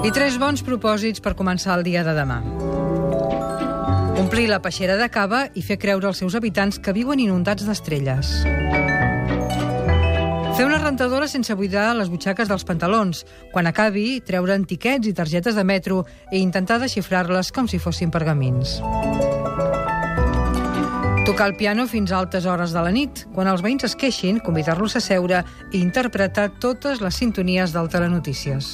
I tres bons propòsits per començar el dia de demà. Omplir la peixera de cava i fer creure als seus habitants que viuen inundats d'estrelles. Fer una rentadora sense buidar les butxaques dels pantalons. Quan acabi, treure'n tiquets i targetes de metro i intentar desxifrar-les com si fossin pergamins. Tocar el piano fins a altes hores de la nit. Quan els veïns es queixin, convidar-los a seure i interpretar totes les sintonies del Telenotícies.